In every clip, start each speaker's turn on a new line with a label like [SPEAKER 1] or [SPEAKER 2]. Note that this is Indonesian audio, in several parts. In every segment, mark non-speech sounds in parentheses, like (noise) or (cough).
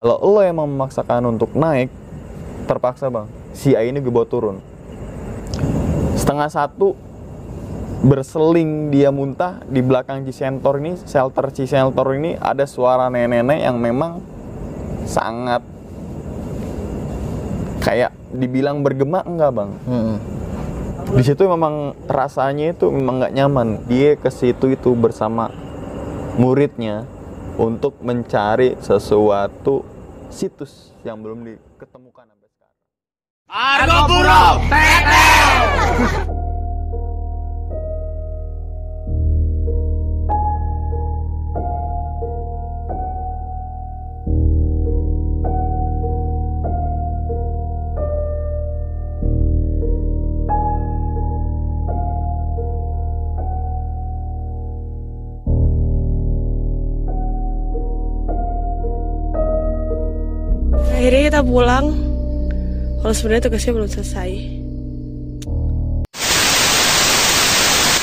[SPEAKER 1] Kalau lo emang memaksakan untuk naik, terpaksa bang, si A ini gue bawa turun. Setengah satu berseling dia muntah di belakang Cisentor ini, shelter Cisentor ini ada suara nenek-nenek yang memang sangat kayak dibilang bergema enggak bang.
[SPEAKER 2] Hmm.
[SPEAKER 1] Di situ memang rasanya itu memang nggak nyaman. Dia ke situ itu bersama muridnya untuk mencari sesuatu situs yang belum diketemukan sampai sekarang.
[SPEAKER 3] Argo Puro
[SPEAKER 4] akhirnya kita pulang kalau sebenarnya tugasnya belum selesai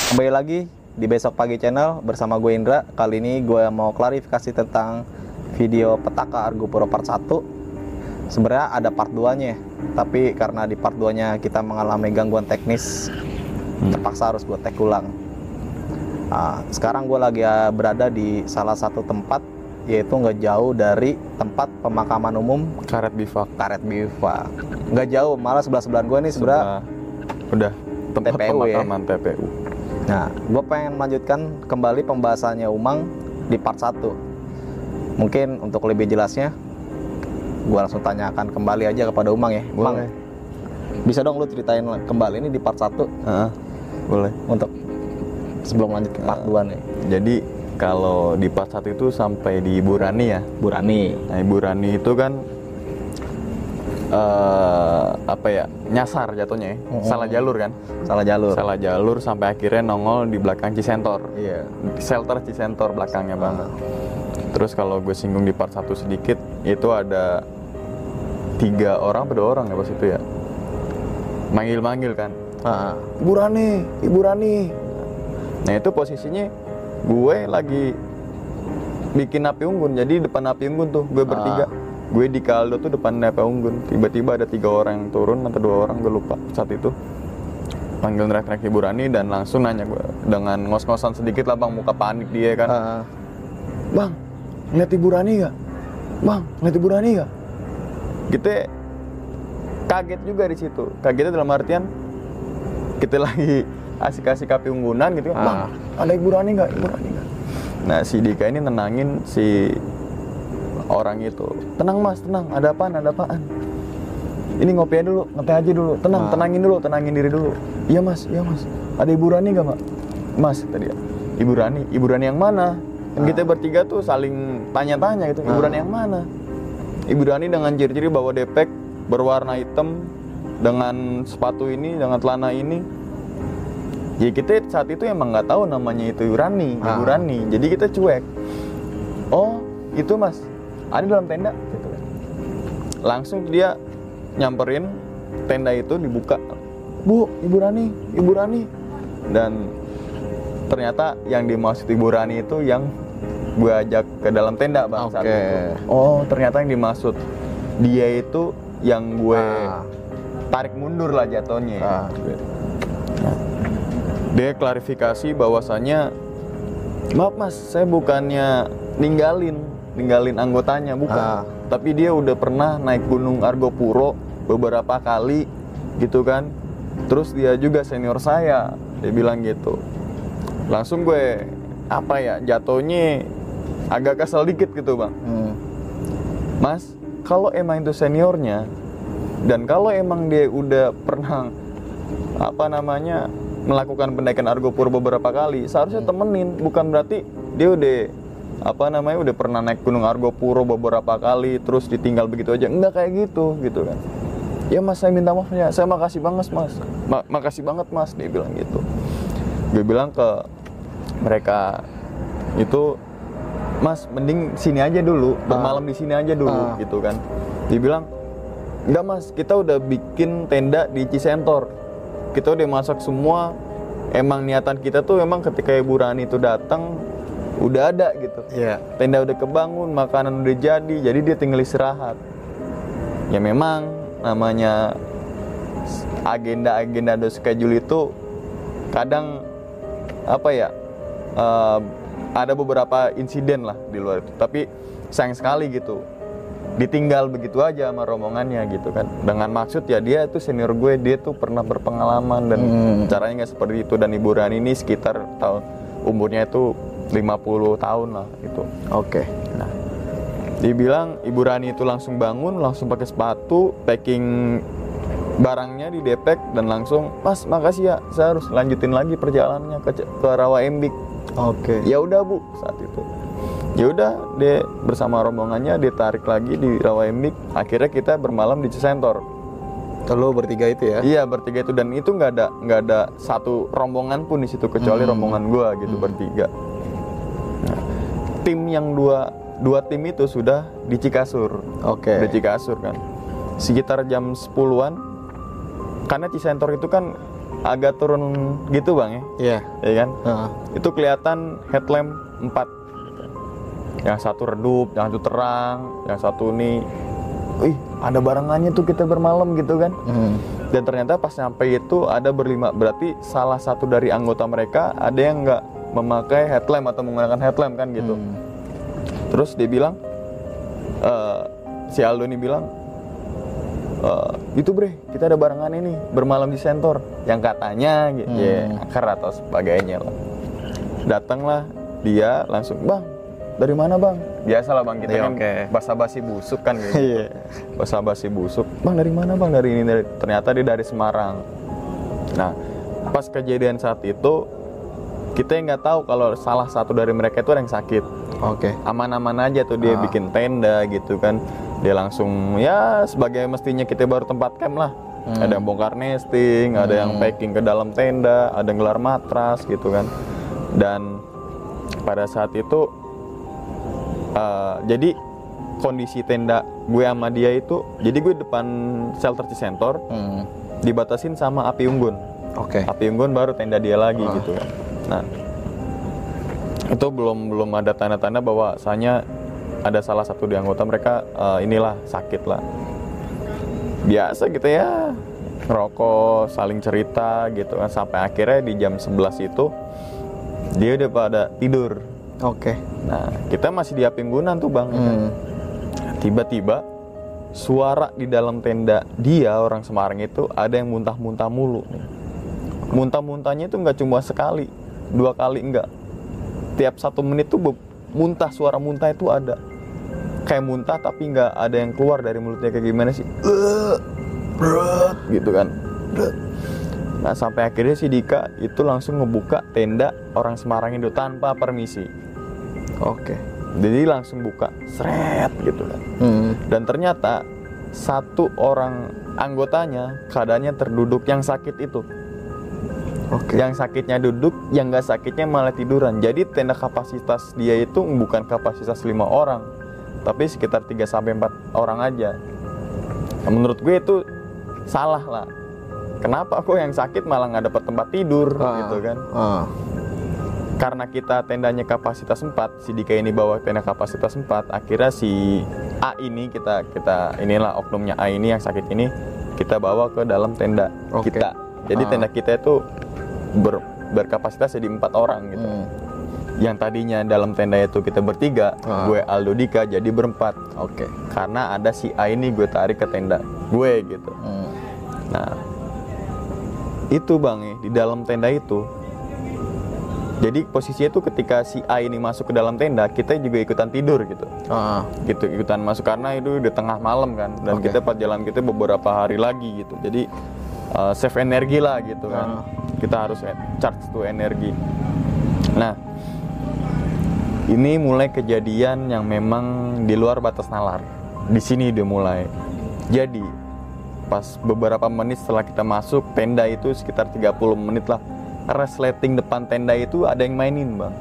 [SPEAKER 2] Kembali lagi di Besok Pagi Channel bersama gue Indra. Kali ini gue mau klarifikasi tentang video Petaka Argo Puro part 1. Sebenarnya ada part 2-nya, tapi karena di part 2-nya kita mengalami gangguan teknis, terpaksa harus gue tag ulang. Nah, sekarang gue lagi uh, berada di salah satu tempat yaitu nggak jauh dari tempat pemakaman umum
[SPEAKER 1] Karet bivak.
[SPEAKER 2] Karet Bivak. Nggak jauh, malah sebelah sebelahan gue nih
[SPEAKER 1] Sudah- udah tempat
[SPEAKER 2] TPU ya?
[SPEAKER 1] pemakaman TPU.
[SPEAKER 2] Nah, gue pengen melanjutkan kembali pembahasannya Umang di part 1. Mungkin untuk lebih jelasnya, gue langsung tanyakan kembali aja kepada Umang ya. Umang,
[SPEAKER 1] Boleh.
[SPEAKER 2] bisa dong lu ceritain kembali ini di part 1
[SPEAKER 1] Heeh, boleh.
[SPEAKER 2] untuk sebelum lanjut ke part 2 nih.
[SPEAKER 1] Jadi kalau di part 1 itu sampai di Ibu Rani ya.
[SPEAKER 2] Burani.
[SPEAKER 1] Nah, Ibu Rani itu kan eh apa ya? Nyasar jatuhnya ya.
[SPEAKER 2] Mm-mm.
[SPEAKER 1] Salah jalur kan?
[SPEAKER 2] Salah jalur.
[SPEAKER 1] Salah jalur sampai akhirnya nongol di belakang Cisentor.
[SPEAKER 2] Iya.
[SPEAKER 1] Shelter Cisentor belakangnya
[SPEAKER 2] Ah.
[SPEAKER 1] banget. Terus kalau gue singgung di part 1 sedikit, itu ada tiga orang, apa dua orang ya pas itu ya? Manggil-manggil kan.
[SPEAKER 2] Ah,
[SPEAKER 1] Ibu Rani, Ibu Rani. Nah itu posisinya gue lagi bikin api unggun. Jadi depan api unggun tuh gue bertiga. Gue di kaldo tuh depan api unggun. Tiba-tiba ada tiga orang yang turun atau dua orang gue lupa saat itu. Panggil teriak-teriak Ibu Rani dan langsung nanya gue dengan ngos-ngosan sedikit lah bang muka panik dia kan.
[SPEAKER 2] ah,
[SPEAKER 1] Bang, ngeliat Ibu Rani gak? Bang, ngeliat Ibu Rani gak? Kita kaget juga di situ. Kagetnya dalam artian kita lagi asik-asik api unggunan gitu kan. Bang, ada Ibu Rani gak? Ibu Rani gak? Nah, si Dika ini nenangin si orang itu. Tenang mas, tenang. Ada apaan? Ada apaan? Ini ngopi aja dulu, ngeteh aja dulu. Tenang,
[SPEAKER 2] Ah.
[SPEAKER 1] tenangin dulu, tenangin diri dulu. Iya mas, iya mas. Ada Ibu Rani gak, Mak? Mas, tadi ya. Ibu Rani, Ibu Rani yang mana? Kan kita bertiga tuh saling tanya-tanya gitu. Ibu
[SPEAKER 2] Ah.
[SPEAKER 1] Rani yang mana? Ibu Rani dengan ciri-ciri bawa depek berwarna hitam dengan sepatu ini, dengan celana ini. Ya kita saat itu emang nggak tahu namanya itu Rani, Ibu
[SPEAKER 2] Ah.
[SPEAKER 1] Rani. Jadi kita cuek. Oh, itu mas, ada dalam tenda. Gitu kan. Langsung dia nyamperin tenda itu dibuka. Bu, Ibu Rani, Ibu Rani. Dan ternyata yang dimaksud Ibu Rani itu yang gue ajak ke dalam tenda bang saat
[SPEAKER 2] Oke.
[SPEAKER 1] itu. Oh, ternyata yang dimaksud dia itu yang gue
[SPEAKER 2] Ah.
[SPEAKER 1] tarik mundur lah jatuhnya.
[SPEAKER 2] Ah.
[SPEAKER 1] Nah, dia klarifikasi bahwasannya maaf mas saya bukannya ninggalin ninggalin anggotanya bukan
[SPEAKER 2] Ah.
[SPEAKER 1] tapi dia udah pernah naik gunung Argopuro beberapa kali gitu kan terus dia juga senior saya dia bilang gitu langsung gue apa ya jatuhnya agak kesel dikit gitu bang
[SPEAKER 2] Hmm.
[SPEAKER 1] Mas, kalau emang itu seniornya dan kalau emang dia udah pernah apa namanya melakukan pendaikan Argo Puro beberapa kali, seharusnya temenin, bukan berarti dia udah apa namanya udah pernah naik Gunung Argo Puro beberapa kali terus ditinggal begitu aja. Enggak kayak gitu, gitu kan. Ya Mas, saya minta maaf ya. Saya makasih banget, Mas. Ma- makasih banget, Mas, dia bilang gitu. Gue bilang ke mereka itu Mas, mending sini aja dulu, bermalam di sini aja dulu,
[SPEAKER 2] Ah.
[SPEAKER 1] gitu kan. Dia bilang, enggak mas, kita udah bikin tenda di Cisentor. Kita udah masak semua. Emang niatan kita tuh emang ketika Ibu Rani itu datang, udah ada gitu
[SPEAKER 2] Iya.
[SPEAKER 1] tenda udah kebangun makanan udah jadi jadi dia tinggal istirahat ya memang namanya agenda-agenda atau schedule itu kadang apa ya eh, ada beberapa insiden lah di luar itu tapi sayang sekali gitu ditinggal begitu aja sama rombongannya gitu kan dengan maksud ya dia tuh senior gue dia tuh pernah berpengalaman dan
[SPEAKER 2] Hmm.
[SPEAKER 1] caranya nggak seperti itu dan Ibu Rani ini sekitar tahun umurnya itu 50 tahun lah itu
[SPEAKER 2] Oke.
[SPEAKER 1] Nah, dibilang Ibu Rani itu langsung bangun, langsung pakai sepatu, packing barangnya di depek dan langsung, Mas, makasih ya, saya harus lanjutin lagi perjalanannya ke, ke Rawa Embik.
[SPEAKER 2] Oke.
[SPEAKER 1] Ya udah bu, saat itu. Ya udah, dia bersama rombongannya ditarik lagi di Rawa Embik. Akhirnya kita bermalam di Cisentor.
[SPEAKER 2] Lo bertiga itu ya?
[SPEAKER 1] Iya bertiga itu dan itu nggak ada nggak ada satu rombongan pun di situ kecuali
[SPEAKER 2] Hmm.
[SPEAKER 1] rombongan gua gitu bertiga. Nah, tim yang dua dua tim itu sudah di Cikasur.
[SPEAKER 2] Oke.
[SPEAKER 1] Di Cikasur kan. Sekitar jam 10-an karena Cisentor itu kan agak turun gitu bang ya,
[SPEAKER 2] Iya.
[SPEAKER 1] ya kan?
[SPEAKER 2] Heeh.
[SPEAKER 1] Itu kelihatan headlamp 4 Yang satu redup, yang satu terang, yang satu nih, wih ada barengannya tuh kita bermalam gitu kan?
[SPEAKER 2] Hmm.
[SPEAKER 1] dan ternyata pas nyampe itu ada berlima berarti salah satu dari anggota mereka ada yang nggak memakai headlamp atau menggunakan headlamp kan gitu
[SPEAKER 2] Hmm.
[SPEAKER 1] terus dia bilang eh, si Aldo ini bilang "Eh, itu bre kita ada barengan ini bermalam di sentor yang katanya gitu
[SPEAKER 2] Hmm.
[SPEAKER 1] ya akar atau sebagainya lah datanglah dia langsung bang dari mana bang biasalah bang kita
[SPEAKER 2] Iya,
[SPEAKER 1] kan
[SPEAKER 2] oke.
[SPEAKER 1] basa-basi busuk kan gitu
[SPEAKER 2] Iya.
[SPEAKER 1] basa-basi busuk bang dari mana bang dari ini dari ternyata dia dari Semarang nah pas kejadian saat itu kita nggak tahu kalau salah satu dari mereka itu ada yang sakit
[SPEAKER 2] Oke.
[SPEAKER 1] aman-aman aja tuh dia
[SPEAKER 2] Ah.
[SPEAKER 1] bikin tenda gitu kan dia langsung ya sebagai mestinya kita baru tempat camp lah
[SPEAKER 2] Hmm.
[SPEAKER 1] ada yang bongkar nesting ada yang
[SPEAKER 2] Hmm.
[SPEAKER 1] packing ke dalam tenda ada yang gelar matras gitu kan dan pada saat itu eh, jadi kondisi tenda gue sama dia itu jadi gue depan shelter Cisentor
[SPEAKER 2] Hmm.
[SPEAKER 1] dibatasin sama api unggun
[SPEAKER 2] Oke.
[SPEAKER 1] api unggun baru tenda dia lagi
[SPEAKER 2] Ah.
[SPEAKER 1] gitu kan nah itu belum belum ada tanda-tanda bahwa bahwasanya ada salah satu di anggota mereka eh, inilah sakit lah biasa gitu ya ngerokok saling cerita gitu kan sampai akhirnya di jam 11 itu dia udah pada tidur
[SPEAKER 2] Oke.
[SPEAKER 1] nah kita masih di api unggunan tuh bang
[SPEAKER 2] Hmm.
[SPEAKER 1] tiba-tiba suara di dalam tenda dia orang Semarang itu ada yang muntah-muntah mulu nih. Muntah-muntahnya itu nggak cuma sekali, dua kali enggak. Tiap satu menit tuh muntah suara muntah itu ada. Kayak muntah tapi nggak ada yang keluar dari mulutnya kayak gimana sih? Gitu kan. Nah sampai akhirnya si Dika itu langsung ngebuka tenda orang Semarang itu tanpa permisi.
[SPEAKER 2] Oke.
[SPEAKER 1] Jadi langsung buka, seret gitu kan
[SPEAKER 2] Hmm.
[SPEAKER 1] dan ternyata satu orang anggotanya keadaannya terduduk yang sakit itu
[SPEAKER 2] Oke.
[SPEAKER 1] yang sakitnya duduk yang nggak sakitnya malah tiduran jadi tenda kapasitas dia itu bukan kapasitas lima orang tapi sekitar 3 sampai 4 orang aja Nah, menurut gue itu salah lah kenapa kok yang sakit malah nggak dapat tempat tidur
[SPEAKER 2] Ah.
[SPEAKER 1] gitu kan
[SPEAKER 2] Ah.
[SPEAKER 1] Karena kita tendanya kapasitas 4, si Dika ini bawa tenda kapasitas 4, akhirnya si A ini kita kita inilah oknumnya A ini yang sakit ini kita bawa ke dalam tenda
[SPEAKER 2] Oke.
[SPEAKER 1] kita. Jadi
[SPEAKER 2] Ah.
[SPEAKER 1] tenda kita itu ber, berkapasitas jadi empat orang gitu.
[SPEAKER 2] Hmm.
[SPEAKER 1] Yang tadinya dalam tenda itu kita bertiga,
[SPEAKER 2] Ah.
[SPEAKER 1] gue Aldo Dika jadi berempat.
[SPEAKER 2] Oke.
[SPEAKER 1] Karena ada si A ini gue tarik ke tenda gue gitu.
[SPEAKER 2] Hmm.
[SPEAKER 1] Nah, itu bang ya, di dalam tenda itu. Jadi posisinya itu ketika si A ini masuk ke dalam tenda, kita juga ikutan tidur gitu.
[SPEAKER 2] Ah.
[SPEAKER 1] Gitu ikutan masuk karena itu udah tengah malam kan dan
[SPEAKER 2] Oke.
[SPEAKER 1] kita pas jalan kita beberapa hari lagi gitu. Jadi uh, save energi lah gitu kan. Kita harus e- charge tuh energi. Nah, ini mulai kejadian yang memang di luar batas nalar. Di sini dia mulai. Jadi pas beberapa menit setelah kita masuk tenda itu sekitar 30 menit lah resleting depan tenda itu ada yang mainin bang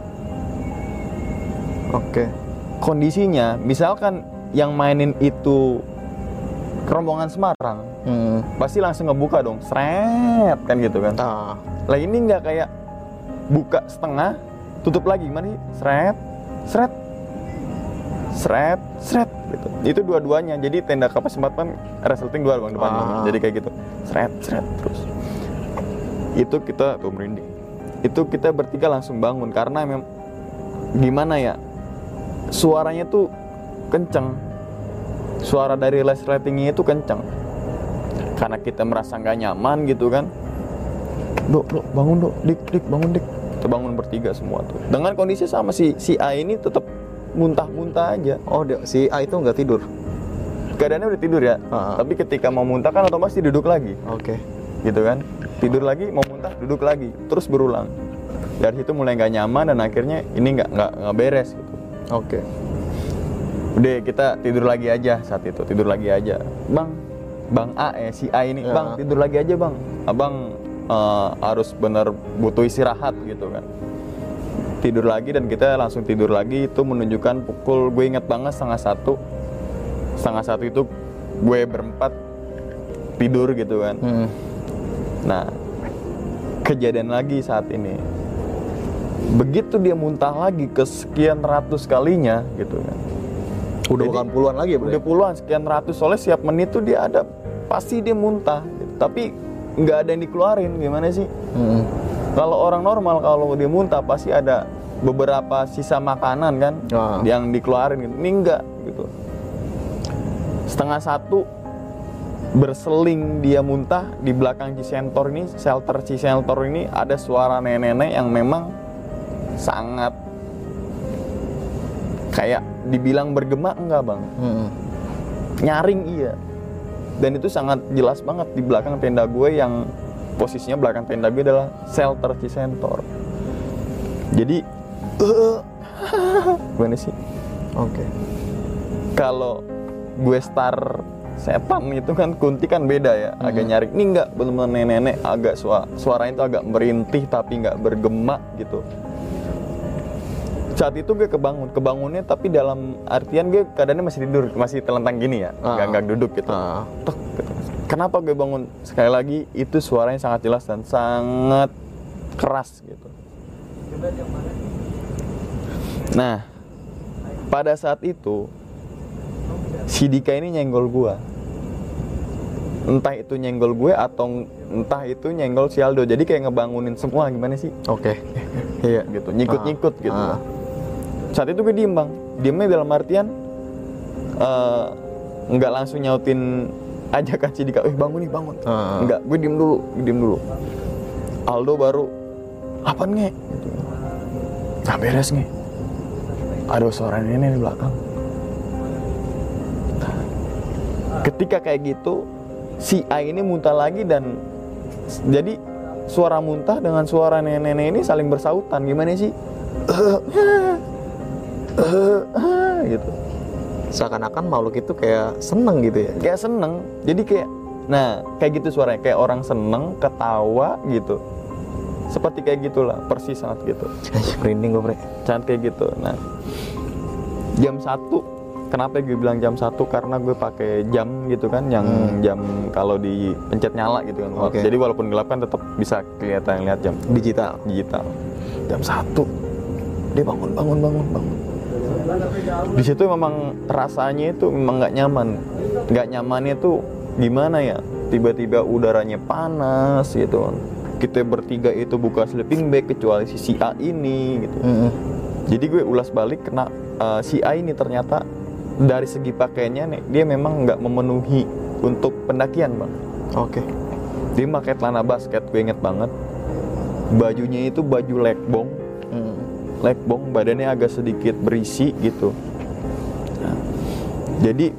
[SPEAKER 2] Oke.
[SPEAKER 1] kondisinya misalkan yang mainin itu rombongan Semarang
[SPEAKER 2] Hmm.
[SPEAKER 1] pasti langsung ngebuka dong seret kan gitu kan
[SPEAKER 2] Ah.
[SPEAKER 1] lah ini nggak kayak buka setengah tutup lagi gimana sih seret seret seret seret gitu. itu dua-duanya jadi tenda kapas kan resleting dua bang depan
[SPEAKER 2] Ah.
[SPEAKER 1] jadi kayak gitu seret seret terus itu kita tuh merinding. Itu kita bertiga langsung bangun karena memang gimana ya suaranya tuh kenceng. Suara dari resletingnya itu kenceng. Karena kita merasa nggak nyaman gitu kan. Dok dok bangun dok. Dik dik bangun dik. Kita bangun bertiga semua tuh. Dengan kondisi sama si si A ini tetap muntah-muntah aja.
[SPEAKER 2] Oh, dia, si A itu nggak tidur.
[SPEAKER 1] keadaannya udah tidur ya.
[SPEAKER 2] Ah.
[SPEAKER 1] tapi ketika mau muntah kan otomatis duduk lagi.
[SPEAKER 2] Oke.
[SPEAKER 1] gitu kan. Tidur lagi mau muntah duduk lagi. Terus berulang. Dari situ mulai nggak nyaman dan akhirnya ini nggak nggak nggak beres gitu.
[SPEAKER 2] Oke.
[SPEAKER 1] udah kita tidur lagi aja saat itu. Tidur lagi aja. Bang bang A eh si A ini.
[SPEAKER 2] Ya.
[SPEAKER 1] bang tidur lagi aja bang. Abang eh, harus bener butuh istirahat gitu kan. Tidur lagi dan kita langsung tidur lagi. Itu menunjukkan pukul gue inget banget setengah satu. Setengah satu itu gue berempat tidur gitu kan.
[SPEAKER 2] Hmm.
[SPEAKER 1] Nah, kejadian lagi saat ini. Begitu dia muntah lagi ke sekian ratus kalinya gitu kan.
[SPEAKER 2] Udah
[SPEAKER 1] Jadi,
[SPEAKER 2] bukan puluhan lagi ya?
[SPEAKER 1] Udah puluhan sekian ratus soalnya setiap menit tuh dia ada pasti dia muntah. gitu. Tapi nggak ada yang dikeluarin gimana sih?
[SPEAKER 2] Hmm.
[SPEAKER 1] Kalau orang normal kalau dia muntah pasti ada beberapa sisa makanan kan
[SPEAKER 2] Ah.
[SPEAKER 1] yang dikeluarin gitu. Ini enggak gitu. Setengah satu berseling dia muntah di belakang Cisentor ini shelter Cisentor ini ada suara nenek-nenek yang memang sangat kayak dibilang bergema enggak bang
[SPEAKER 2] Hmm.
[SPEAKER 1] nyaring iya dan itu sangat jelas banget di belakang tenda gue yang posisinya belakang tenda gue adalah shelter Cisentor jadi eh, (laughs) gimana sih
[SPEAKER 2] Oke.
[SPEAKER 1] kalau gue star setan itu kan kunti kan beda ya agak nyaring ini enggak benar-benar nenek-nenek agak suara suaranya itu agak merintih tapi nggak bergema gitu saat itu gue kebangun kebangunnya tapi dalam artian gue keadaannya masih tidur masih telentang gini ya
[SPEAKER 2] Ah.
[SPEAKER 1] nggak nggak duduk gitu
[SPEAKER 2] Ah.
[SPEAKER 1] Tek, gitu. kenapa gue bangun sekali lagi itu suaranya sangat jelas dan sangat keras gitu nah pada saat itu si Dika ini nyenggol gua. Entah itu nyenggol gue atau entah itu nyenggol si Aldo. Jadi kayak ngebangunin semua gimana sih?
[SPEAKER 2] Oke. (laughs) Iya.
[SPEAKER 1] gitu. Nyikut-nyikut gitu.
[SPEAKER 2] Ah.
[SPEAKER 1] saat itu gue diem bang. Diemnya dalam artian eh, nggak langsung nyautin ajakan si Dika. Eh bangun nih bangun.
[SPEAKER 2] Ah.
[SPEAKER 1] nggak gue diem dulu gue diem dulu. Aldo baru apa nge? Gitu. nggak beres nge. Ada suara nenek di belakang ketika kayak gitu si A ini muntah lagi dan jadi suara muntah dengan suara nenek-nenek ini saling bersautan. Gimana sih? Gitu.
[SPEAKER 2] Seakan-akan makhluk itu kayak seneng gitu ya.
[SPEAKER 1] kayak seneng. Jadi kayak nah kayak gitu suaranya. Kayak orang seneng ketawa gitu. Seperti kayak gitulah persis sangat gitu.
[SPEAKER 2] Merinding gue, Bre.
[SPEAKER 1] sangat kayak gitu. Nah jam satu kenapa gue bilang jam satu? Karena gue pakai jam gitu kan yang
[SPEAKER 2] Hmm.
[SPEAKER 1] jam kalau dipencet nyala gitu kan.
[SPEAKER 2] Oke.
[SPEAKER 1] jadi walaupun gelap kan tetap bisa kelihatan lihat jam.
[SPEAKER 2] Digital.
[SPEAKER 1] digital. Jam satu? Dia bangun bangun bangun bangun. Di situ memang rasanya itu memang nggak nyaman. Nggak nyamannya tuh gimana ya? Tiba-tiba udaranya panas gitu. Kita bertiga itu buka sleeping bag kecuali si si A ini gitu.
[SPEAKER 2] Mm-mm.
[SPEAKER 1] jadi gue ulas balik kena eh, si A ini ternyata dari segi pakaiannya nih dia memang nggak memenuhi untuk pendakian bang.
[SPEAKER 2] Oke.
[SPEAKER 1] dia pakai celana basket gue inget banget. Bajunya itu baju lekbong
[SPEAKER 2] Mm.
[SPEAKER 1] lekbong badannya agak sedikit berisi gitu. Nah, jadi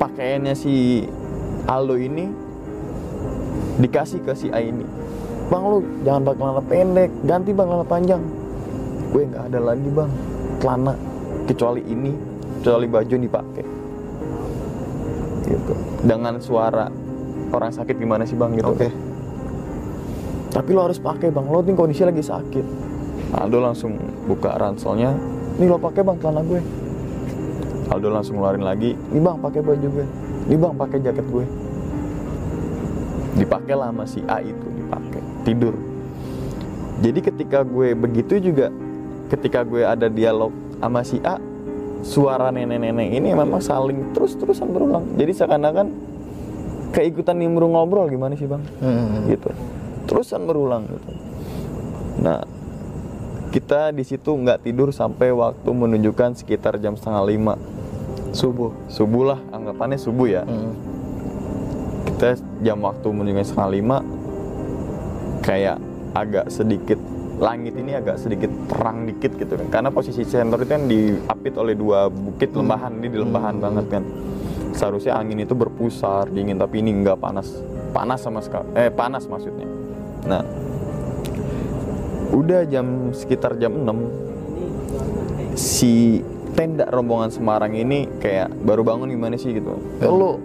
[SPEAKER 1] pakaiannya si Aldo ini dikasih ke si A ini bang lu jangan pakai celana pendek ganti bang celana panjang. Gue nggak ada lagi bang. Celana kecuali ini kecuali baju yang dipakai. Gitu. Dengan suara orang sakit gimana sih bang? Gitu.
[SPEAKER 2] Oke.
[SPEAKER 1] tapi lo harus pakai bang. Lo ini kondisi lagi sakit. Aldo langsung buka ranselnya. Nih lo pakai bang celana gue. Aldo langsung ngeluarin lagi. Nih bang pakai baju gue. Nih bang pakai jaket gue. Dipakai lah sama si A itu dipakai. Tidur. Jadi ketika gue begitu juga ketika gue ada dialog sama si A suara nenek-nenek ini memang saling terus-terusan berulang jadi seakan-akan keikutan nimbrung ngobrol gimana sih bang
[SPEAKER 2] Hmm.
[SPEAKER 1] gitu terusan berulang gitu nah kita di situ nggak tidur sampai waktu menunjukkan sekitar jam setengah lima
[SPEAKER 2] Subuh.
[SPEAKER 1] subuh lah anggapannya subuh ya
[SPEAKER 2] Hmm.
[SPEAKER 1] kita jam waktu menunjukkan setengah lima kayak agak sedikit langit ini agak sedikit terang dikit gitu kan. Karena posisi center itu kan diapit oleh dua bukit lembahan ini di lembahan banget kan. Seharusnya angin itu berpusar dingin tapi ini nggak panas. Panas sama sekali. Eh panas maksudnya. Nah udah jam sekitar jam 6 si tenda rombongan Semarang ini kayak baru bangun gimana sih gitu. Lo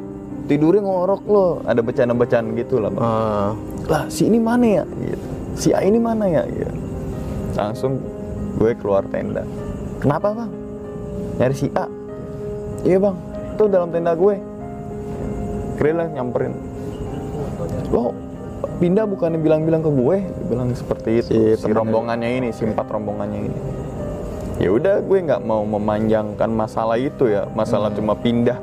[SPEAKER 1] tidurnya ngorok lo. Ada bercanda-bercanda gitu lah bang.
[SPEAKER 2] Ah.
[SPEAKER 1] lah si ini mana ya? Gitu. si A ini mana ya? Gitu. Langsung gue keluar tenda. Kenapa bang? Nyari si A? Iya bang. Itu dalam tenda gue. Keren lah nyamperin. Lo pindah bukannya bilang-bilang ke gue? Bilang seperti itu.
[SPEAKER 2] Si
[SPEAKER 1] si, rombongannya ini si empat rombongannya ini. Ya udah gue nggak mau memanjangkan masalah itu ya. Masalah cuma pindah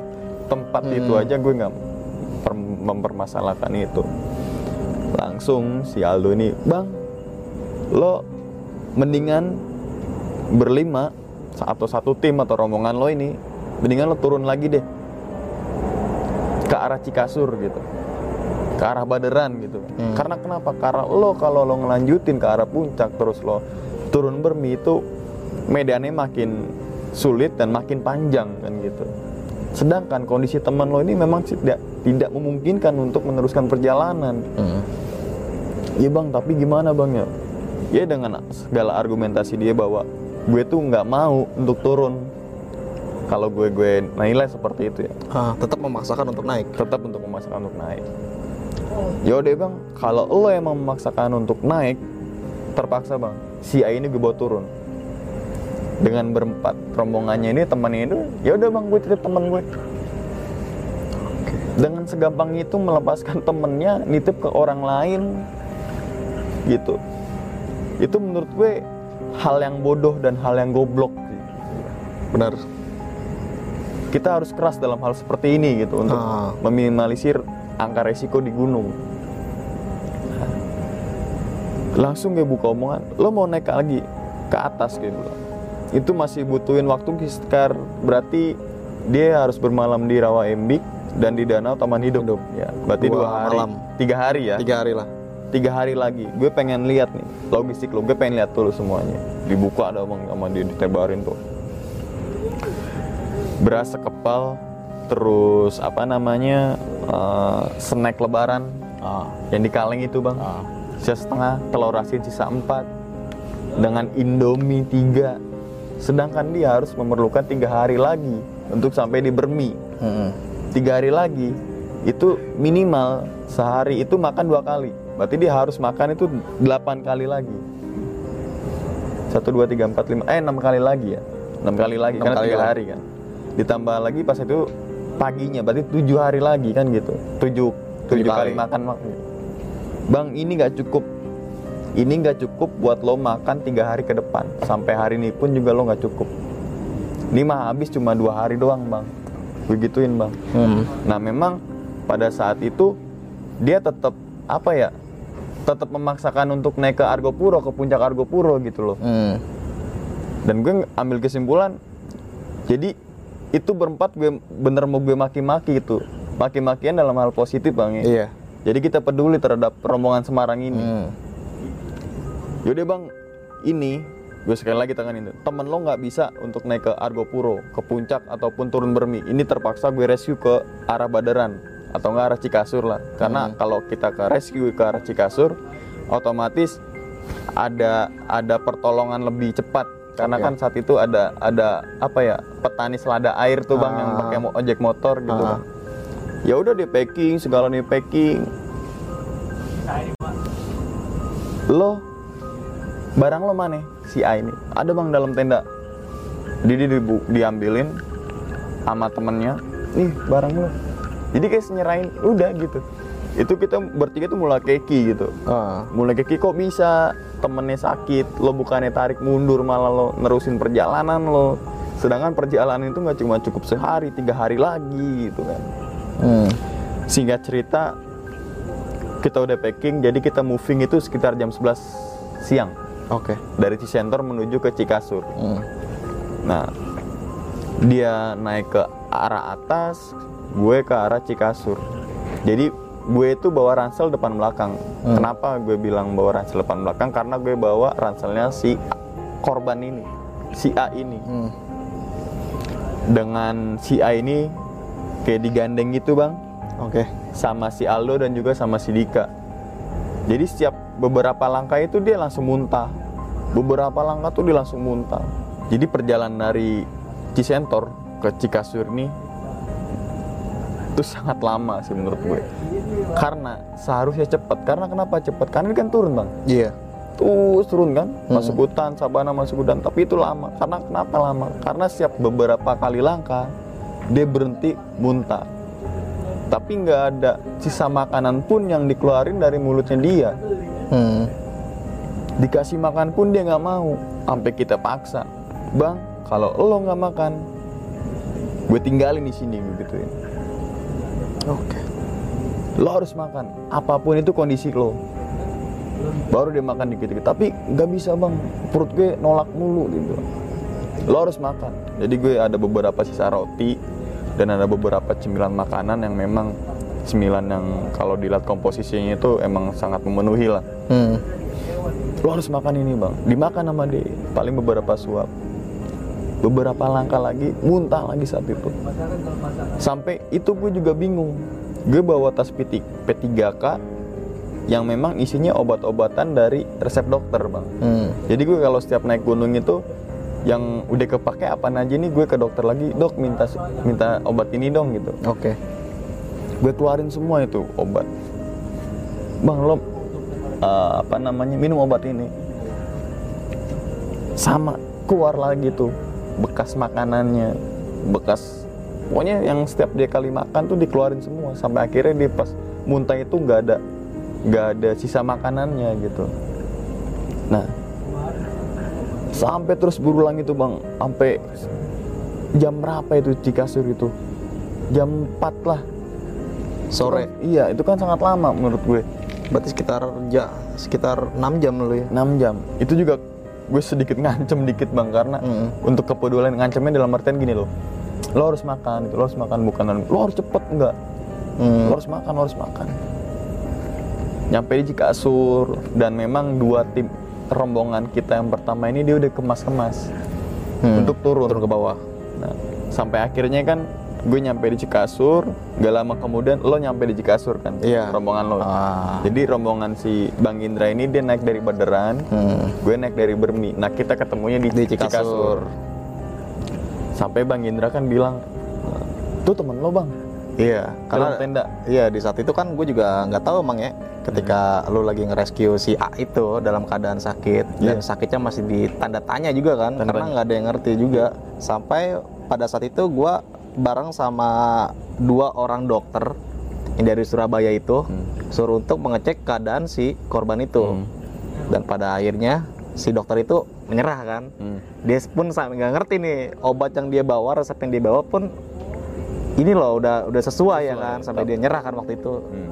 [SPEAKER 1] tempat itu aja gue nggak per- mempermasalahkan itu. Langsung si Aldo ini bang lo mendingan berlima atau satu tim atau rombongan lo ini mendingan lo turun lagi deh ke arah Cikasur gitu ke arah Baderan gitu
[SPEAKER 2] Hmm.
[SPEAKER 1] karena kenapa karena lo kalau lo ngelanjutin ke arah puncak terus lo turun bermi itu medannya makin sulit dan makin panjang kan gitu sedangkan kondisi teman lo ini memang tidak tidak memungkinkan untuk meneruskan perjalanan
[SPEAKER 2] Hmm.
[SPEAKER 1] Iya bang, tapi gimana bang ya? Ya dengan segala argumentasi dia bahwa gue tuh nggak mau untuk turun. Kalau gue gue nilai seperti itu ya,
[SPEAKER 2] Ah, tetap memaksakan untuk naik.
[SPEAKER 1] tetap untuk memaksakan untuk naik. Ya udah bang, kalau lo emang memaksakan untuk naik, terpaksa bang. Si A ini gue bawa turun. Dengan berempat rombongannya ini temannya itu, ya udah bang gue titip teman gue. Dengan segampang itu melepaskan temennya nitip ke orang lain gitu itu menurut gue hal yang bodoh dan hal yang goblok.
[SPEAKER 2] Benar.
[SPEAKER 1] kita harus keras dalam hal seperti ini gitu untuk
[SPEAKER 2] Ah.
[SPEAKER 1] meminimalisir angka resiko di gunung langsung gue buka omongan lo mau naik lagi ke atas gitu itu masih butuhin waktu sekitar berarti dia harus bermalam di Rawa Embik dan di Danau Taman Hidup, ya berarti
[SPEAKER 2] Dua
[SPEAKER 1] dua, hari
[SPEAKER 2] malam.
[SPEAKER 1] tiga hari ya
[SPEAKER 2] Tiga hari lah.
[SPEAKER 1] Tiga hari lagi gue pengen lihat nih logistik lo gue pengen lihat dulu semuanya. Dibuka ada bang sama dia ditebarin tuh. Beras sekepal terus apa namanya eh, snack lebaran.
[SPEAKER 2] Ah.
[SPEAKER 1] yang di kaleng itu bang.
[SPEAKER 2] Ah.
[SPEAKER 1] sisa setengah telur asin sisa empat dengan indomie tiga. Sedangkan dia harus memerlukan tiga hari lagi untuk sampai di Bermi.
[SPEAKER 2] Hmm.
[SPEAKER 1] tiga hari lagi itu minimal sehari itu makan dua kali berarti dia harus makan itu delapan kali lagi. Satu dua tiga empat lima. Eh enam kali lagi ya? Enam kali lagi
[SPEAKER 2] Enam
[SPEAKER 1] karena
[SPEAKER 2] kali
[SPEAKER 1] tiga
[SPEAKER 2] lah.
[SPEAKER 1] hari kan? Ditambah lagi pas itu paginya berarti tujuh hari lagi kan gitu? Tujuh. Tujuh
[SPEAKER 2] Tujuh
[SPEAKER 1] kali
[SPEAKER 2] kali.
[SPEAKER 1] makan makan bang ini nggak cukup. Ini nggak cukup buat lo makan tiga hari ke depan. Sampai hari ini pun juga lo nggak cukup. Ini mah habis cuma dua hari doang bang. Begituin bang.
[SPEAKER 2] Hmm.
[SPEAKER 1] Nah memang pada saat itu dia tetap apa ya tetap memaksakan untuk naik ke Argopuro ke puncak Argopuro gitu loh
[SPEAKER 2] Hmm.
[SPEAKER 1] dan gue ambil kesimpulan jadi itu berempat gue bener mau gue maki-maki itu maki-makian dalam hal positif bang ya
[SPEAKER 2] Iya.
[SPEAKER 1] jadi kita peduli terhadap rombongan Semarang ini
[SPEAKER 2] Hmm.
[SPEAKER 1] Yaudah bang, ini gue sekali lagi tangan itu. Temen lo nggak bisa untuk naik ke Argopuro, ke puncak ataupun turun Bermi. Ini terpaksa gue rescue ke arah Badaran atau nggak arah Cikasur lah. Karena kalau kita ke rescue ke arah Cikasur, otomatis ada ada pertolongan lebih cepat. Karena
[SPEAKER 2] Oke.
[SPEAKER 1] kan saat itu ada ada apa ya petani selada air tuh bang yang
[SPEAKER 2] Ah.
[SPEAKER 1] pakai mo- ojek motor gitu
[SPEAKER 2] Ah.
[SPEAKER 1] Ya udah dia packing segala nih packing. Lo barang lo mana si A ini ada bang dalam tenda dibu- diambilin sama temennya nih barang lo jadi kayak nyerahin udah gitu itu kita bertiga tuh mulai keki gitu
[SPEAKER 2] Ah.
[SPEAKER 1] mulai keki kok bisa temennya sakit lo bukannya tarik mundur malah lo nerusin perjalanan lo sedangkan perjalanan itu nggak cuma cukup sehari tiga hari lagi gitu kan
[SPEAKER 2] Hmm.
[SPEAKER 1] singkat cerita kita udah packing jadi kita moving itu sekitar jam 11 siang
[SPEAKER 2] Oke.
[SPEAKER 1] dari Cisentor menuju ke Cikasur
[SPEAKER 2] Hmm.
[SPEAKER 1] Nah, dia naik ke arah atas, gue ke arah Cikasur. Jadi gue itu bawa ransel depan belakang.
[SPEAKER 2] Hmm.
[SPEAKER 1] Kenapa gue bilang bawa ransel depan belakang? Karena gue bawa ranselnya si korban ini, si A ini.
[SPEAKER 2] Hmm.
[SPEAKER 1] Dengan si A ini kayak digandeng gitu bang,
[SPEAKER 2] Oke.
[SPEAKER 1] sama si Aldo dan juga sama si Dika. Jadi setiap beberapa langkah itu dia langsung muntah. Beberapa langkah tuh dia langsung muntah. Jadi perjalanan dari Cisentor ke Cikasur ini itu sangat lama sih menurut gue. Karena seharusnya cepat. Karena kenapa cepat? Karena ini kan turun bang.
[SPEAKER 2] Iya.
[SPEAKER 1] Terus turun kan, masuk hutan, sabana masuk hutan. Tapi itu lama. Karena kenapa lama? Karena setiap beberapa kali langkah dia berhenti muntah. Tapi nggak ada sisa makanan pun yang dikeluarin dari mulutnya dia.
[SPEAKER 2] Hmm.
[SPEAKER 1] Dikasih makan pun dia nggak mau. Sampai kita paksa, bang, kalau lo nggak makan, gue tinggalin di sini gitu ya.
[SPEAKER 2] Oke.
[SPEAKER 1] Lo harus makan, apa pun itu kondisi lo. Baru dia makan dikit-dikit. Tapi nggak bisa bang, perut gue nolak mulu gitu. Lo harus makan. Jadi gue ada beberapa sisa roti dan ada beberapa cemilan makanan yang memang cemilan yang kalau dilihat komposisinya itu emang sangat memenuhi lah.
[SPEAKER 2] Hmm.
[SPEAKER 1] lo harus makan ini bang dimakan sama dia paling beberapa suap beberapa langkah lagi muntah lagi saat itu. Sampai itu gue juga bingung. Gue bawa tas P3, P3K yang memang isinya obat-obatan dari resep dokter bang.
[SPEAKER 2] Hmm.
[SPEAKER 1] jadi gue kalau setiap naik gunung itu yang udah kepake apa aja nih gue ke dokter lagi dok minta minta obat ini dong gitu.
[SPEAKER 2] Oke.
[SPEAKER 1] gue keluarin semua itu obat. Bang lo uh, apa namanya minum obat ini. Sama keluar lagi tuh bekas makanannya bekas pokoknya yang setiap dia kali makan tuh dikeluarin semua. Sampai akhirnya dia pas muntah itu nggak ada nggak ada sisa makanannya gitu. Nah sampai terus berulang itu bang. Sampai jam berapa itu Cikasur itu? Jam 4 lah.
[SPEAKER 2] Sore.
[SPEAKER 1] Itu kan- iya itu kan sangat lama menurut gue.
[SPEAKER 2] Berarti sekitar ja, sekitar 6 jam dulu ya.
[SPEAKER 1] 6 jam. Itu juga gue sedikit ngancem dikit bang karena
[SPEAKER 2] Mm.
[SPEAKER 1] untuk kepedulian ngancemnya dalam artian gini loh lo harus makan gitu, lo harus makan bukan lo harus cepet enggak
[SPEAKER 2] Hmm.
[SPEAKER 1] lo harus makan lo harus makan nyampe di Cikasur dan memang dua tim rombongan kita yang pertama ini dia udah kemas-kemas
[SPEAKER 2] Hmm.
[SPEAKER 1] untuk turun
[SPEAKER 2] turun ke bawah.
[SPEAKER 1] Nah, sampai akhirnya kan gue nyampe di Cikasur, gak lama kemudian lo nyampe di Cikasur kan,
[SPEAKER 2] Iya.
[SPEAKER 1] rombongan lo.
[SPEAKER 2] Ah.
[SPEAKER 1] Jadi rombongan si Bang Indra ini dia naik dari Baderan,
[SPEAKER 2] Hmm.
[SPEAKER 1] gue naik dari Bermi. Nah kita ketemunya di,
[SPEAKER 2] Di
[SPEAKER 1] Cikasur.
[SPEAKER 2] Cikasur.
[SPEAKER 1] Sampai Bang Indra kan bilang, tuh temen lo bang,
[SPEAKER 2] Iya,
[SPEAKER 1] dalam
[SPEAKER 2] karena
[SPEAKER 1] tenda.
[SPEAKER 2] Iya di saat itu kan gue juga nggak tahu emang ya ketika lu lagi nge-rescue si A itu dalam keadaan sakit dan
[SPEAKER 1] Iya.
[SPEAKER 2] sakitnya masih di tanda tanya juga kan karena nggak ada yang ngerti juga sampai pada saat itu gue bareng sama dua orang dokter yang dari Surabaya itu
[SPEAKER 1] Hmm.
[SPEAKER 2] suruh untuk mengecek keadaan si korban itu
[SPEAKER 1] Hmm.
[SPEAKER 2] dan pada akhirnya si dokter itu menyerah kan
[SPEAKER 1] Hmm.
[SPEAKER 2] dia pun sampai nggak ngerti nih obat yang dia bawa resep yang dia bawa pun ini loh udah udah sesuai, ya
[SPEAKER 1] Sesuai,
[SPEAKER 2] kan sampai dia nyerah kan waktu itu
[SPEAKER 1] Hmm.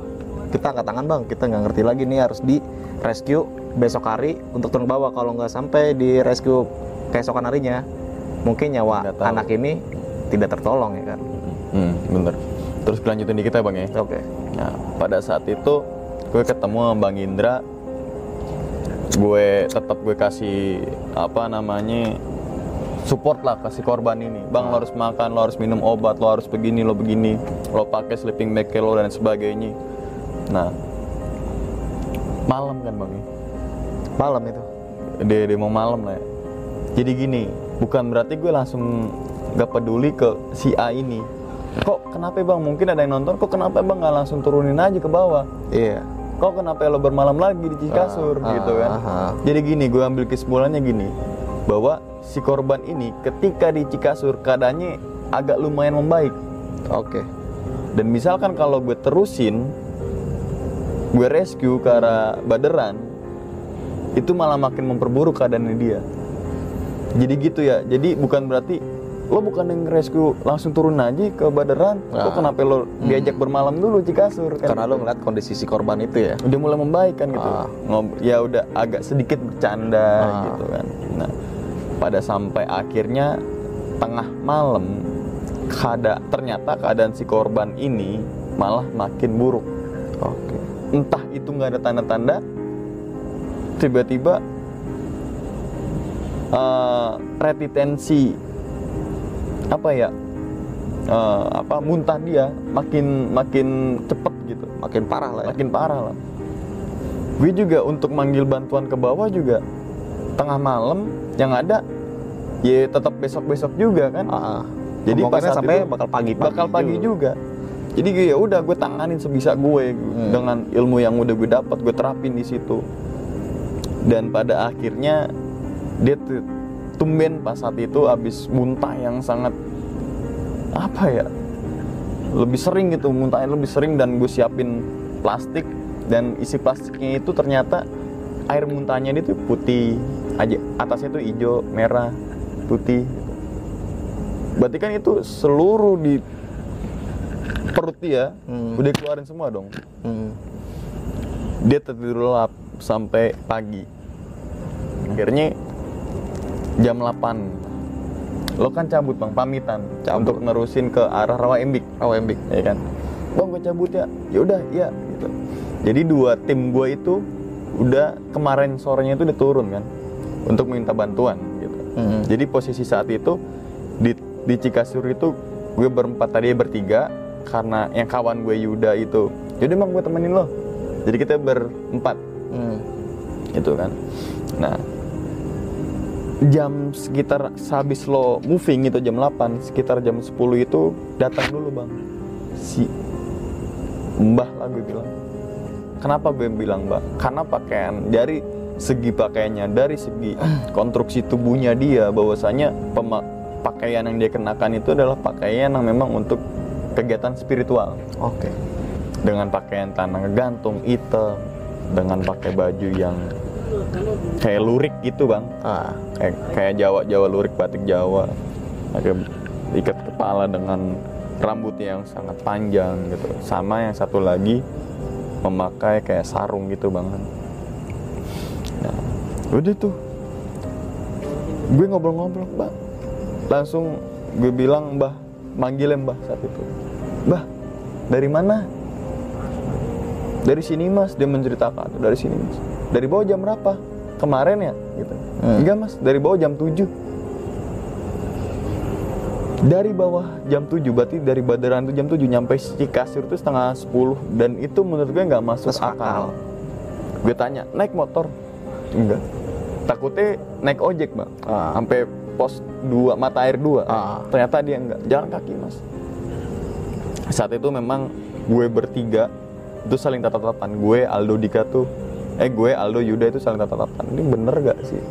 [SPEAKER 2] kita angkat tangan bang kita nggak ngerti lagi nih harus di rescue besok hari untuk turun ke bawah kalau nggak sampai di rescue keesokan harinya mungkin nyawa anak ini tidak tertolong ya kan
[SPEAKER 1] Hmm, bener. Terus kelanjutin dikit ya bang ya.
[SPEAKER 2] oke
[SPEAKER 1] Nah, pada saat itu gue ketemu sama Bang Indra. Gue tetap gue kasih apa namanya support lah kasih korban ini. Bang lo harus makan, lo harus minum obat, lo harus begini, lo begini, lo pakai sleeping bag lo dan sebagainya. Nah, malam kan bang ya?
[SPEAKER 2] malam itu
[SPEAKER 1] Dia, dia mau malam lah ya. Jadi gini, bukan berarti gue langsung gak peduli ke si A ini. Kok kenapa bang? Mungkin ada yang nonton. Kok kenapa bang nggak langsung turunin aja ke bawah?
[SPEAKER 2] iya
[SPEAKER 1] kok kenapa lo bermalam lagi di Cikasur
[SPEAKER 2] Ah,
[SPEAKER 1] gitu kan
[SPEAKER 2] ah, ah.
[SPEAKER 1] jadi gini gue ambil kesimpulannya gini bahwa si korban ini ketika di Cikasur keadaannya agak lumayan membaik
[SPEAKER 2] oke
[SPEAKER 1] dan misalkan kalau gue terusin gue rescue ke arah Baderan itu malah makin memperburuk keadaannya dia jadi gitu ya jadi bukan berarti lo bukan yang rescue langsung turun aja ke Baderan lo
[SPEAKER 2] Ah.
[SPEAKER 1] kenapa lo diajak bermalam dulu Cikasur kan
[SPEAKER 2] Karena lo ngeliat kondisi si korban itu ya.
[SPEAKER 1] udah mulai membaik kan gitu
[SPEAKER 2] Ah.
[SPEAKER 1] Ngob- ya udah agak sedikit bercanda
[SPEAKER 2] Ah.
[SPEAKER 1] gitu kan nah pada sampai akhirnya tengah malam kada ternyata keadaan si korban ini malah makin buruk
[SPEAKER 2] Oke.
[SPEAKER 1] entah itu nggak ada tanda-tanda tiba-tiba eh, retitensi apa ya eh, apa muntah dia makin makin cepet gitu.
[SPEAKER 2] Makin parah lah ya.
[SPEAKER 1] makin parah lah. Gue juga untuk manggil bantuan ke bawah juga tengah malam yang ada ya tetap besok besok juga kan.
[SPEAKER 2] Ah,
[SPEAKER 1] Jadi pas
[SPEAKER 2] sampai
[SPEAKER 1] itu
[SPEAKER 2] bakal pagi
[SPEAKER 1] bakal pagi juga. Jadi gue ya udah gue tanganin sebisa gue
[SPEAKER 2] Hmm.
[SPEAKER 1] dengan ilmu yang udah gue dapat gue terapin di situ. Dan pada akhirnya dia tuh tumben pas saat itu abis muntah yang sangat apa ya lebih sering gitu muntahnya lebih sering dan gue siapin plastik dan isi plastiknya itu ternyata air muntahnya itu putih aja atasnya itu hijau merah putih berarti kan itu seluruh di perut dia
[SPEAKER 2] Hmm.
[SPEAKER 1] udah keluarin semua dong
[SPEAKER 2] Hmm.
[SPEAKER 1] dia tertidur lelap sampai pagi akhirnya jam 8 lo kan cabut bang pamitan
[SPEAKER 2] Cabut.
[SPEAKER 1] untuk nerusin ke arah rawa embik.
[SPEAKER 2] Oh, embik.
[SPEAKER 1] ya kan? Bang gue cabut ya. Ya udah ya gitu. Jadi dua tim gue itu udah kemarin sorenya itu udah turun kan? Untuk minta bantuan gitu.
[SPEAKER 2] Hmm.
[SPEAKER 1] jadi posisi saat itu di di Cikasur itu gue berempat tadi bertiga karena yang kawan gue Yuda itu. Jadi bang gue temenin lo. Jadi kita berempat.
[SPEAKER 2] Hmm.
[SPEAKER 1] itu kan? Nah jam sekitar sehabis lo moving itu jam 8 sekitar jam 10 itu datang dulu bang. Si mbah lah gue bilang. Kenapa gue bilang mbah karena pakaian dari segi pakaiannya dari segi konstruksi tubuhnya dia bahwasanya pakaian yang dia kenakan itu adalah pakaian yang memang untuk kegiatan spiritual.
[SPEAKER 2] Oke.
[SPEAKER 1] dengan pakaian tanah gantung hitam dengan pakai baju yang kayak lurik gitu bang.
[SPEAKER 2] Ah.
[SPEAKER 1] kayak kayak Jawa Jawa lurik batik Jawa. Pakai ikat kepala dengan rambutnya yang sangat panjang gitu. Sama yang satu lagi memakai kayak sarung gitu bang. Nah udah tuh. Gue ngobrol-ngobrol mbak. Langsung gue bilang mbah manggilnya mbah saat itu. Mbah dari mana? Dari sini mas. Dia menceritakan dari sini mas dari bawah jam berapa? Kemarin ya? Gitu.
[SPEAKER 2] Hmm.
[SPEAKER 1] enggak mas. Dari bawah jam 7 dari bawah jam 7 berarti dari Badaran itu jam 7 nyampe Cikasur itu setengah 10 dan itu menurut gue nggak masuk akal.
[SPEAKER 2] akal.
[SPEAKER 1] gue tanya naik motor? Enggak. Takutnya naik ojek bang
[SPEAKER 2] Ah.
[SPEAKER 1] sampai pos 2 mata air 2
[SPEAKER 2] Ah.
[SPEAKER 1] ternyata dia enggak. Jalan kaki mas. Saat itu memang gue bertiga itu saling tatap-tatapan. Gue Aldo Dika tuh eh gue Aldo Yuda itu saling tatap-tatapan. Ini bener gak sih?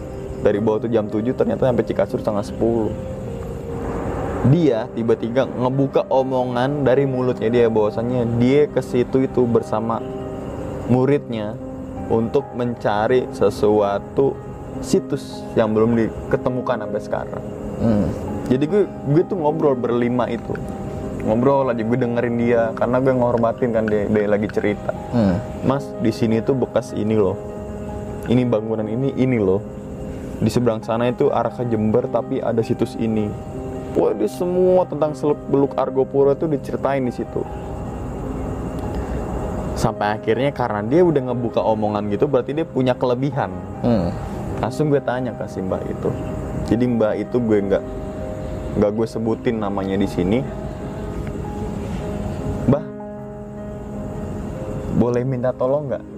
[SPEAKER 1] Dari bawah tuh jam 7 ternyata sampai Cikasur setengah 10 dia tiba-tiba ngebuka omongan dari mulutnya dia bahwasannya dia ke situ itu bersama muridnya untuk mencari sesuatu situs yang belum diketemukan sampai sekarang.
[SPEAKER 2] Hmm.
[SPEAKER 1] jadi gue gue tuh ngobrol berlima itu ngobrol aja gue dengerin dia karena gue ngormatin kan dia, dia lagi cerita.
[SPEAKER 2] Hmm.
[SPEAKER 1] mas di sini tuh bekas ini loh. Ini bangunan ini ini loh. Di seberang sana itu arah ke Jember tapi ada situs ini. Wah, dia semua tentang seluk beluk Argopuro itu diceritain di situ. Sampai akhirnya karena dia udah ngebuka omongan gitu berarti dia punya kelebihan.
[SPEAKER 2] Hmm.
[SPEAKER 1] langsung gue tanya ke si mbak itu. Jadi mbak itu gue nggak nggak gue sebutin namanya di sini boleh minta tolong nggak